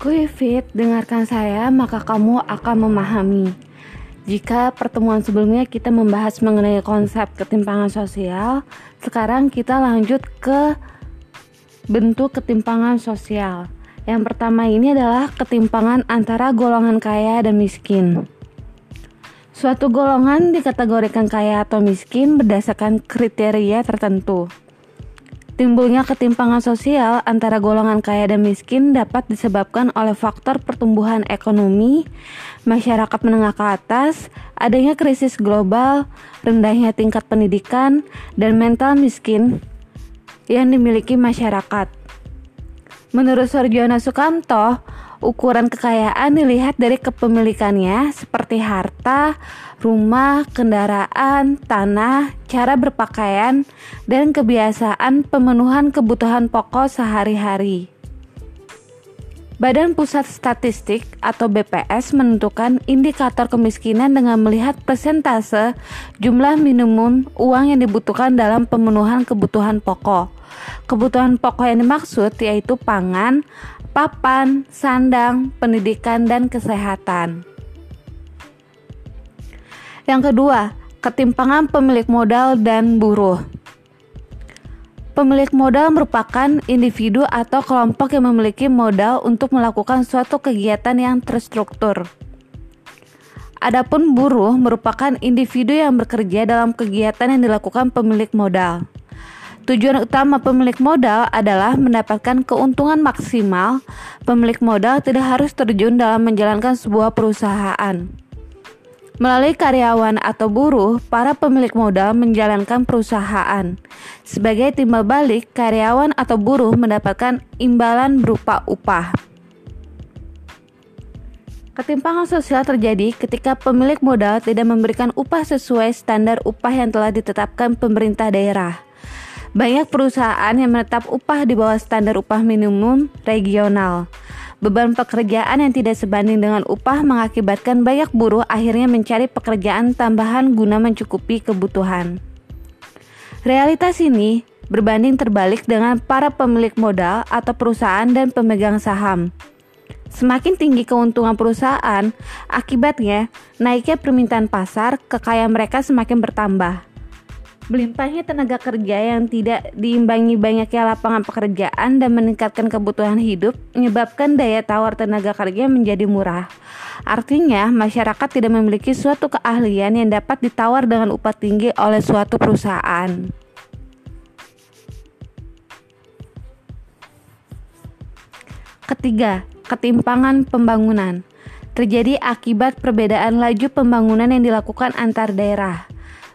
Kuifit, dengarkan saya maka kamu akan memahami. Jika pertemuan sebelumnya kita membahas mengenai konsep ketimpangan sosial, sekarang kita lanjut ke bentuk ketimpangan sosial. Yang pertama ini adalah ketimpangan antara golongan kaya dan miskin. Suatu golongan dikategorikan kaya atau miskin berdasarkan kriteria tertentu. Timbulnya ketimpangan sosial antara golongan kaya dan miskin dapat disebabkan oleh faktor pertumbuhan ekonomi, masyarakat menengah ke atas, adanya krisis global, rendahnya tingkat pendidikan, dan mental miskin yang dimiliki masyarakat. Menurut Sarjana Sukanto, Ukuran kekayaan dilihat dari kepemilikannya seperti harta, rumah, kendaraan, tanah, cara berpakaian, dan kebiasaan pemenuhan kebutuhan pokok sehari-hari. Badan Pusat Statistik atau BPS menentukan indikator kemiskinan dengan melihat persentase jumlah minimum uang yang dibutuhkan dalam pemenuhan kebutuhan pokok. Kebutuhan pokok yang dimaksud yaitu pangan, papan, sandang, pendidikan, dan kesehatan. Yang kedua, ketimpangan pemilik modal dan buruh. Pemilik modal merupakan individu atau kelompok yang memiliki modal untuk melakukan suatu kegiatan yang terstruktur. Adapun buruh merupakan individu yang bekerja dalam kegiatan yang dilakukan pemilik modal. Tujuan utama pemilik modal adalah mendapatkan keuntungan maksimal. Pemilik modal tidak harus terjun dalam menjalankan sebuah perusahaan. Melalui karyawan atau buruh, para pemilik modal menjalankan perusahaan. Sebagai timbal balik, karyawan atau buruh mendapatkan imbalan berupa upah. Ketimpangan sosial terjadi ketika pemilik modal tidak memberikan upah sesuai standar upah yang telah ditetapkan pemerintah daerah. Banyak perusahaan yang menetap upah di bawah standar upah minimum regional. Beban pekerjaan yang tidak sebanding dengan upah mengakibatkan banyak buruh akhirnya mencari pekerjaan tambahan guna mencukupi kebutuhan. Realitas ini berbanding terbalik dengan para pemilik modal atau perusahaan dan pemegang saham. Semakin tinggi keuntungan perusahaan, akibatnya naiknya permintaan pasar, kekayaan mereka semakin bertambah. Melimpahnya tenaga kerja yang tidak diimbangi banyaknya lapangan pekerjaan dan meningkatkan kebutuhan hidup menyebabkan daya tawar tenaga kerja menjadi murah. Artinya, masyarakat tidak memiliki suatu keahlian yang dapat ditawar dengan upah tinggi oleh suatu perusahaan. Ketiga, ketimpangan pembangunan terjadi akibat perbedaan laju pembangunan yang dilakukan antar daerah.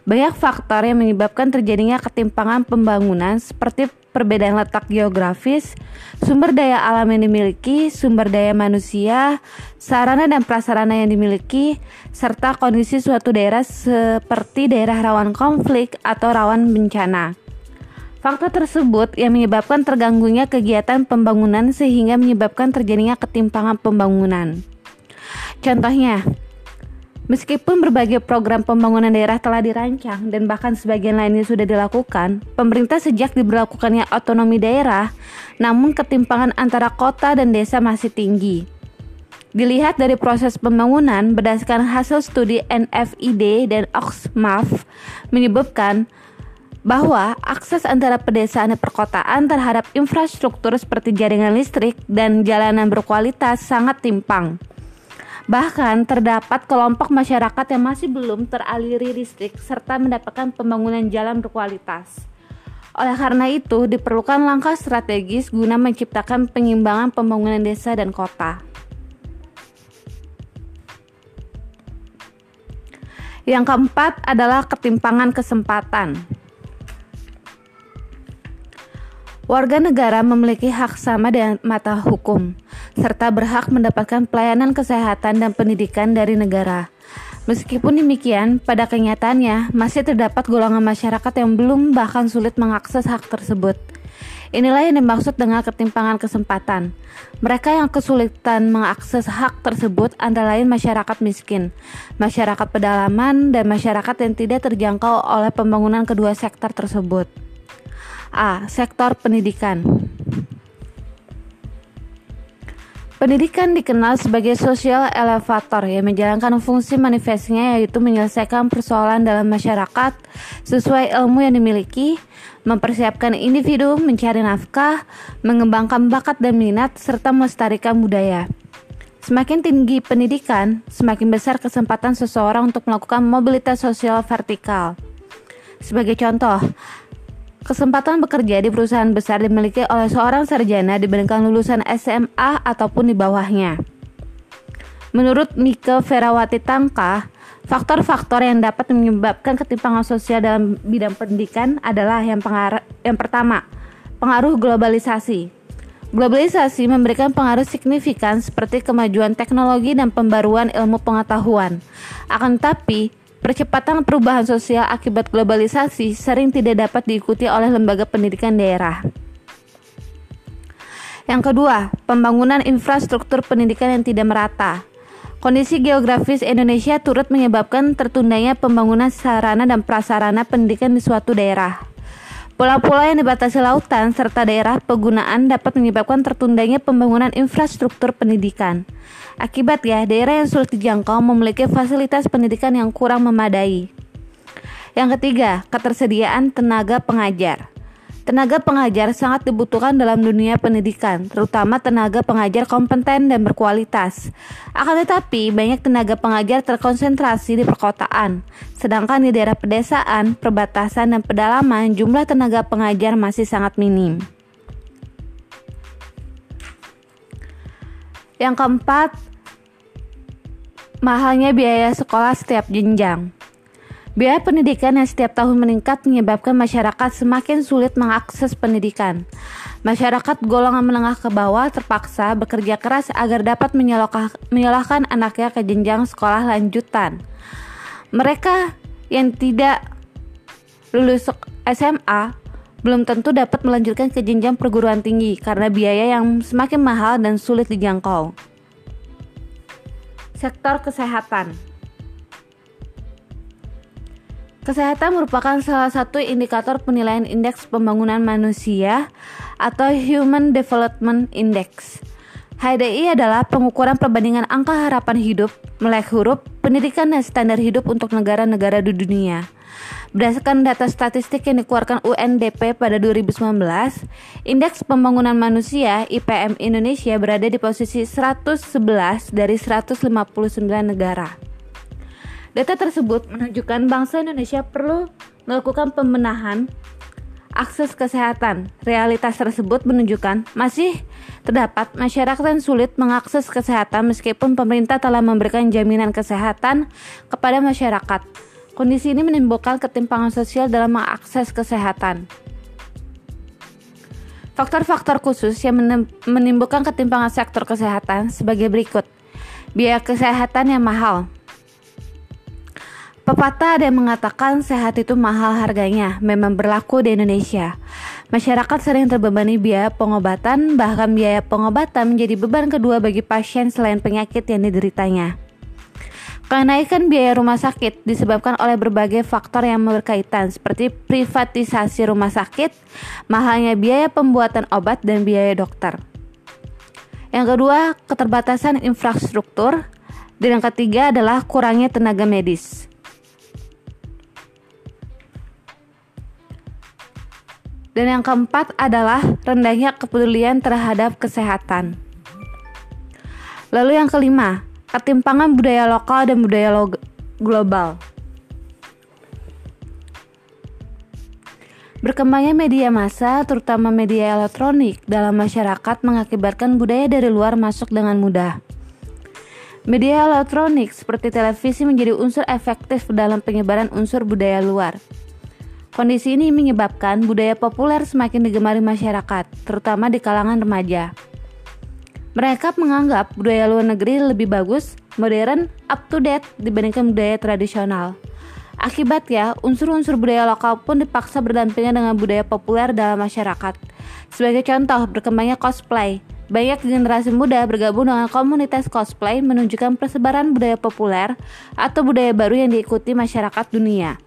Banyak faktor yang menyebabkan terjadinya ketimpangan pembangunan seperti perbedaan letak geografis, sumber daya alam yang dimiliki, sumber daya manusia, sarana dan prasarana yang dimiliki, serta kondisi suatu daerah seperti daerah rawan konflik atau rawan bencana. Faktor tersebut yang menyebabkan terganggunya kegiatan pembangunan sehingga menyebabkan terjadinya ketimpangan pembangunan. Contohnya, Meskipun berbagai program pembangunan daerah telah dirancang dan bahkan sebagian lainnya sudah dilakukan, pemerintah sejak diberlakukannya otonomi daerah, namun ketimpangan antara kota dan desa masih tinggi. Dilihat dari proses pembangunan berdasarkan hasil studi NFID dan Oxmaf menyebabkan bahwa akses antara pedesaan dan perkotaan terhadap infrastruktur seperti jaringan listrik dan jalanan berkualitas sangat timpang. Bahkan terdapat kelompok masyarakat yang masih belum teraliri listrik serta mendapatkan pembangunan jalan berkualitas. Oleh karena itu, diperlukan langkah strategis guna menciptakan penyimbangan pembangunan desa dan kota. Yang keempat adalah ketimpangan kesempatan. Warga negara memiliki hak sama dengan mata hukum, serta berhak mendapatkan pelayanan kesehatan dan pendidikan dari negara. Meskipun demikian, pada kenyataannya masih terdapat golongan masyarakat yang belum bahkan sulit mengakses hak tersebut. Inilah yang dimaksud dengan ketimpangan kesempatan. Mereka yang kesulitan mengakses hak tersebut antara lain masyarakat miskin, masyarakat pedalaman, dan masyarakat yang tidak terjangkau oleh pembangunan kedua sektor tersebut. A. Sektor pendidikan Pendidikan dikenal sebagai social elevator yang menjalankan fungsi manifestnya yaitu menyelesaikan persoalan dalam masyarakat sesuai ilmu yang dimiliki, mempersiapkan individu mencari nafkah, mengembangkan bakat dan minat, serta melestarikan budaya. Semakin tinggi pendidikan, semakin besar kesempatan seseorang untuk melakukan mobilitas sosial vertikal. Sebagai contoh, Kesempatan bekerja di perusahaan besar dimiliki oleh seorang sarjana dibandingkan lulusan SMA ataupun di bawahnya. Menurut Mika Ferawati Tangka, faktor-faktor yang dapat menyebabkan ketimpangan sosial dalam bidang pendidikan adalah yang, yang pertama, pengaruh globalisasi. Globalisasi memberikan pengaruh signifikan seperti kemajuan teknologi dan pembaruan ilmu pengetahuan. Akan tetapi, Percepatan perubahan sosial akibat globalisasi sering tidak dapat diikuti oleh lembaga pendidikan daerah. Yang kedua, pembangunan infrastruktur pendidikan yang tidak merata. Kondisi geografis Indonesia turut menyebabkan tertundanya pembangunan sarana dan prasarana pendidikan di suatu daerah. Pulau-pulau yang dibatasi lautan serta daerah penggunaan dapat menyebabkan tertundanya pembangunan infrastruktur pendidikan. Akibatnya, daerah yang sulit dijangkau memiliki fasilitas pendidikan yang kurang memadai. Yang ketiga, ketersediaan tenaga pengajar. Tenaga pengajar sangat dibutuhkan dalam dunia pendidikan, terutama tenaga pengajar kompeten dan berkualitas. Akan tetapi, banyak tenaga pengajar terkonsentrasi di perkotaan, sedangkan di daerah pedesaan, perbatasan, dan pedalaman jumlah tenaga pengajar masih sangat minim. Yang keempat, mahalnya biaya sekolah setiap jenjang. Biaya pendidikan yang setiap tahun meningkat menyebabkan masyarakat semakin sulit mengakses pendidikan. Masyarakat golongan menengah ke bawah terpaksa bekerja keras agar dapat menyalahkan anaknya ke jenjang sekolah lanjutan. Mereka yang tidak lulus SMA belum tentu dapat melanjutkan ke jenjang perguruan tinggi karena biaya yang semakin mahal dan sulit dijangkau. Sektor kesehatan Kesehatan merupakan salah satu indikator penilaian indeks pembangunan manusia atau Human Development Index. HDI adalah pengukuran perbandingan angka harapan hidup, melek huruf, pendidikan dan standar hidup untuk negara-negara di dunia. Berdasarkan data statistik yang dikeluarkan UNDP pada 2019, Indeks Pembangunan Manusia IPM Indonesia berada di posisi 111 dari 159 negara. Data tersebut menunjukkan bangsa Indonesia perlu melakukan pembenahan akses kesehatan. Realitas tersebut menunjukkan masih terdapat masyarakat yang sulit mengakses kesehatan meskipun pemerintah telah memberikan jaminan kesehatan kepada masyarakat. Kondisi ini menimbulkan ketimpangan sosial dalam mengakses kesehatan. Faktor-faktor khusus yang menimbulkan ketimpangan sektor kesehatan sebagai berikut. Biaya kesehatan yang mahal, Pepatah ada yang mengatakan sehat itu mahal harganya, memang berlaku di Indonesia. Masyarakat sering terbebani biaya pengobatan, bahkan biaya pengobatan menjadi beban kedua bagi pasien selain penyakit yang dideritanya. Kenaikan biaya rumah sakit disebabkan oleh berbagai faktor yang berkaitan seperti privatisasi rumah sakit, mahalnya biaya pembuatan obat dan biaya dokter. Yang kedua, keterbatasan infrastruktur, dan yang ketiga adalah kurangnya tenaga medis. Dan yang keempat adalah rendahnya kepedulian terhadap kesehatan. Lalu yang kelima, ketimpangan budaya lokal dan budaya lo global. Berkembangnya media massa, terutama media elektronik, dalam masyarakat mengakibatkan budaya dari luar masuk dengan mudah. Media elektronik seperti televisi menjadi unsur efektif dalam penyebaran unsur budaya luar. Kondisi ini menyebabkan budaya populer semakin digemari masyarakat, terutama di kalangan remaja. Mereka menganggap budaya luar negeri lebih bagus, modern, up to date dibandingkan budaya tradisional. Akibatnya, unsur-unsur budaya lokal pun dipaksa berdampingan dengan budaya populer dalam masyarakat. Sebagai contoh, berkembangnya cosplay. Banyak generasi muda bergabung dengan komunitas cosplay menunjukkan persebaran budaya populer atau budaya baru yang diikuti masyarakat dunia.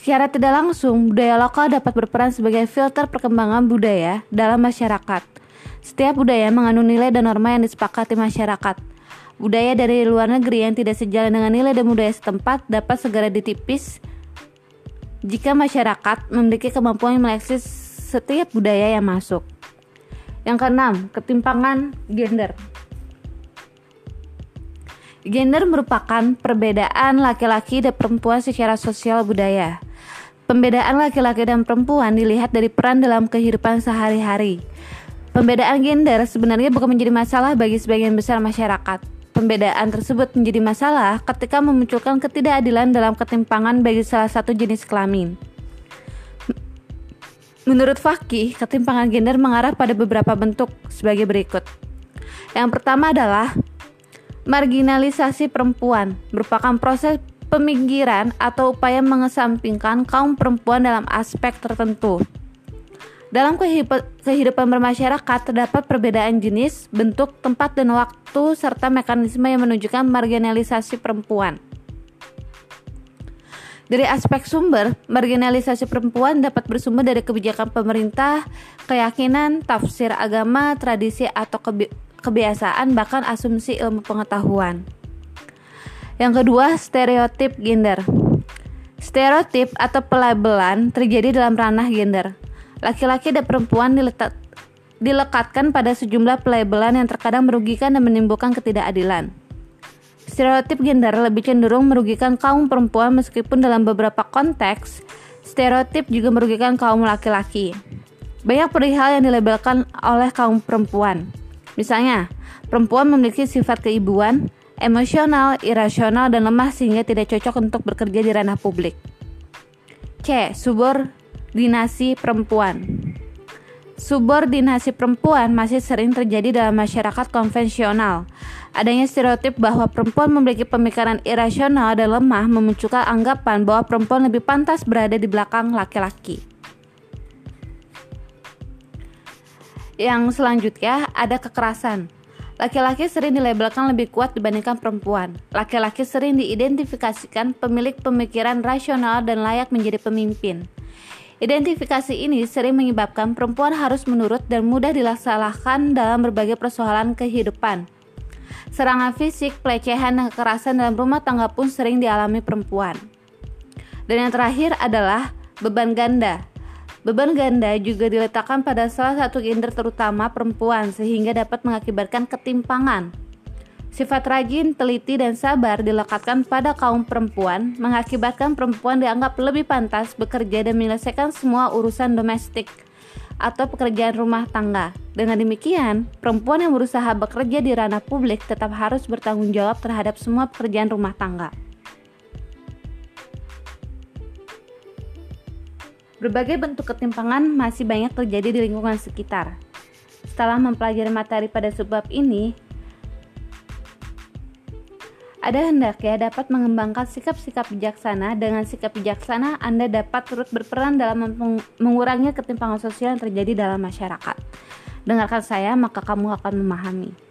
Secara tidak langsung, budaya lokal dapat berperan sebagai filter perkembangan budaya dalam masyarakat. Setiap budaya mengandung nilai dan norma yang disepakati masyarakat. Budaya dari luar negeri yang tidak sejalan dengan nilai dan budaya setempat dapat segera ditipis jika masyarakat memiliki kemampuan meleksi setiap budaya yang masuk. Yang keenam, ketimpangan gender. Gender merupakan perbedaan laki-laki dan perempuan secara sosial budaya. Pembedaan laki-laki dan perempuan dilihat dari peran dalam kehidupan sehari-hari. Pembedaan gender sebenarnya bukan menjadi masalah bagi sebagian besar masyarakat Pembedaan tersebut menjadi masalah ketika memunculkan ketidakadilan dalam ketimpangan bagi salah satu jenis kelamin. Menurut Fakih, ketimpangan gender mengarah pada beberapa bentuk sebagai berikut. Yang pertama adalah marginalisasi perempuan, merupakan proses pemikiran atau upaya mengesampingkan kaum perempuan dalam aspek tertentu. Dalam kehidupan bermasyarakat terdapat perbedaan jenis, bentuk, tempat, dan waktu serta mekanisme yang menunjukkan marginalisasi perempuan. Dari aspek sumber, marginalisasi perempuan dapat bersumber dari kebijakan pemerintah, keyakinan, tafsir agama, tradisi atau kebi kebiasaan, bahkan asumsi ilmu pengetahuan. Yang kedua, stereotip gender. Stereotip atau pelabelan terjadi dalam ranah gender. Laki-laki dan perempuan diletak, dilekatkan pada sejumlah pelabelan yang terkadang merugikan dan menimbulkan ketidakadilan. Stereotip gender lebih cenderung merugikan kaum perempuan meskipun dalam beberapa konteks, stereotip juga merugikan kaum laki-laki. Banyak perihal yang dilabelkan oleh kaum perempuan. Misalnya, perempuan memiliki sifat keibuan, emosional, irasional, dan lemah sehingga tidak cocok untuk bekerja di ranah publik. C. Subor Subordinasi perempuan Subordinasi perempuan masih sering terjadi dalam masyarakat konvensional. Adanya stereotip bahwa perempuan memiliki pemikiran irasional dan lemah memunculkan anggapan bahwa perempuan lebih pantas berada di belakang laki-laki. Yang selanjutnya ada kekerasan. Laki-laki sering dilabelkan lebih kuat dibandingkan perempuan. Laki-laki sering diidentifikasikan pemilik pemikiran rasional dan layak menjadi pemimpin. Identifikasi ini sering menyebabkan perempuan harus menurut dan mudah dilaksanakan dalam berbagai persoalan kehidupan. Serangan fisik, pelecehan, dan kekerasan dalam rumah tangga pun sering dialami perempuan. Dan yang terakhir adalah beban ganda. Beban ganda juga diletakkan pada salah satu gender terutama perempuan sehingga dapat mengakibatkan ketimpangan Sifat rajin, teliti, dan sabar dilekatkan pada kaum perempuan, mengakibatkan perempuan dianggap lebih pantas bekerja dan menyelesaikan semua urusan domestik atau pekerjaan rumah tangga. Dengan demikian, perempuan yang berusaha bekerja di ranah publik tetap harus bertanggung jawab terhadap semua pekerjaan rumah tangga. Berbagai bentuk ketimpangan masih banyak terjadi di lingkungan sekitar. Setelah mempelajari materi pada sebab ini, ada hendaknya dapat mengembangkan sikap-sikap bijaksana. Dengan sikap bijaksana, Anda dapat turut berperan dalam mengurangi ketimpangan sosial yang terjadi dalam masyarakat. Dengarkan saya, maka kamu akan memahami.